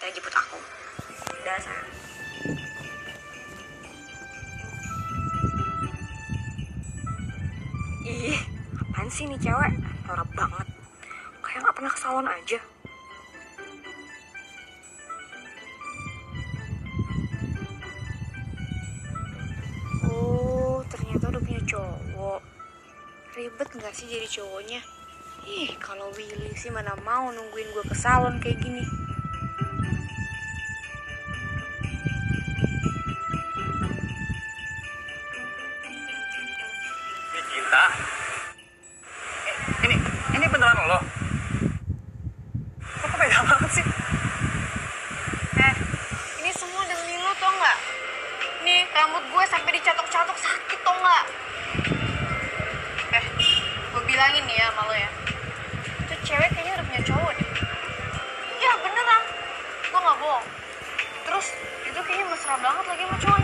Dia jemput aku. Dasar. Ih, apaan sih nih cewek? Norak banget. Kayak gak pernah ke salon aja. Oh, ternyata udah punya cowok. Ribet gak sih jadi cowoknya? Ih, kalau Willy sih mana mau nungguin gue ke salon kayak gini. Ini cinta. Ini ini beneran lo? Kok beda banget sih? Eh, ini semua demi lo tau nggak? Nih, rambut gue sampai dicatok-catok sakit tau nggak? Eh, gue bilangin nih ya sama lo ya. Itu cewek kayaknya udah punya cowok deh. Iya beneran, gue nggak bohong. Terus itu kayaknya mesra banget lagi sama cowoknya.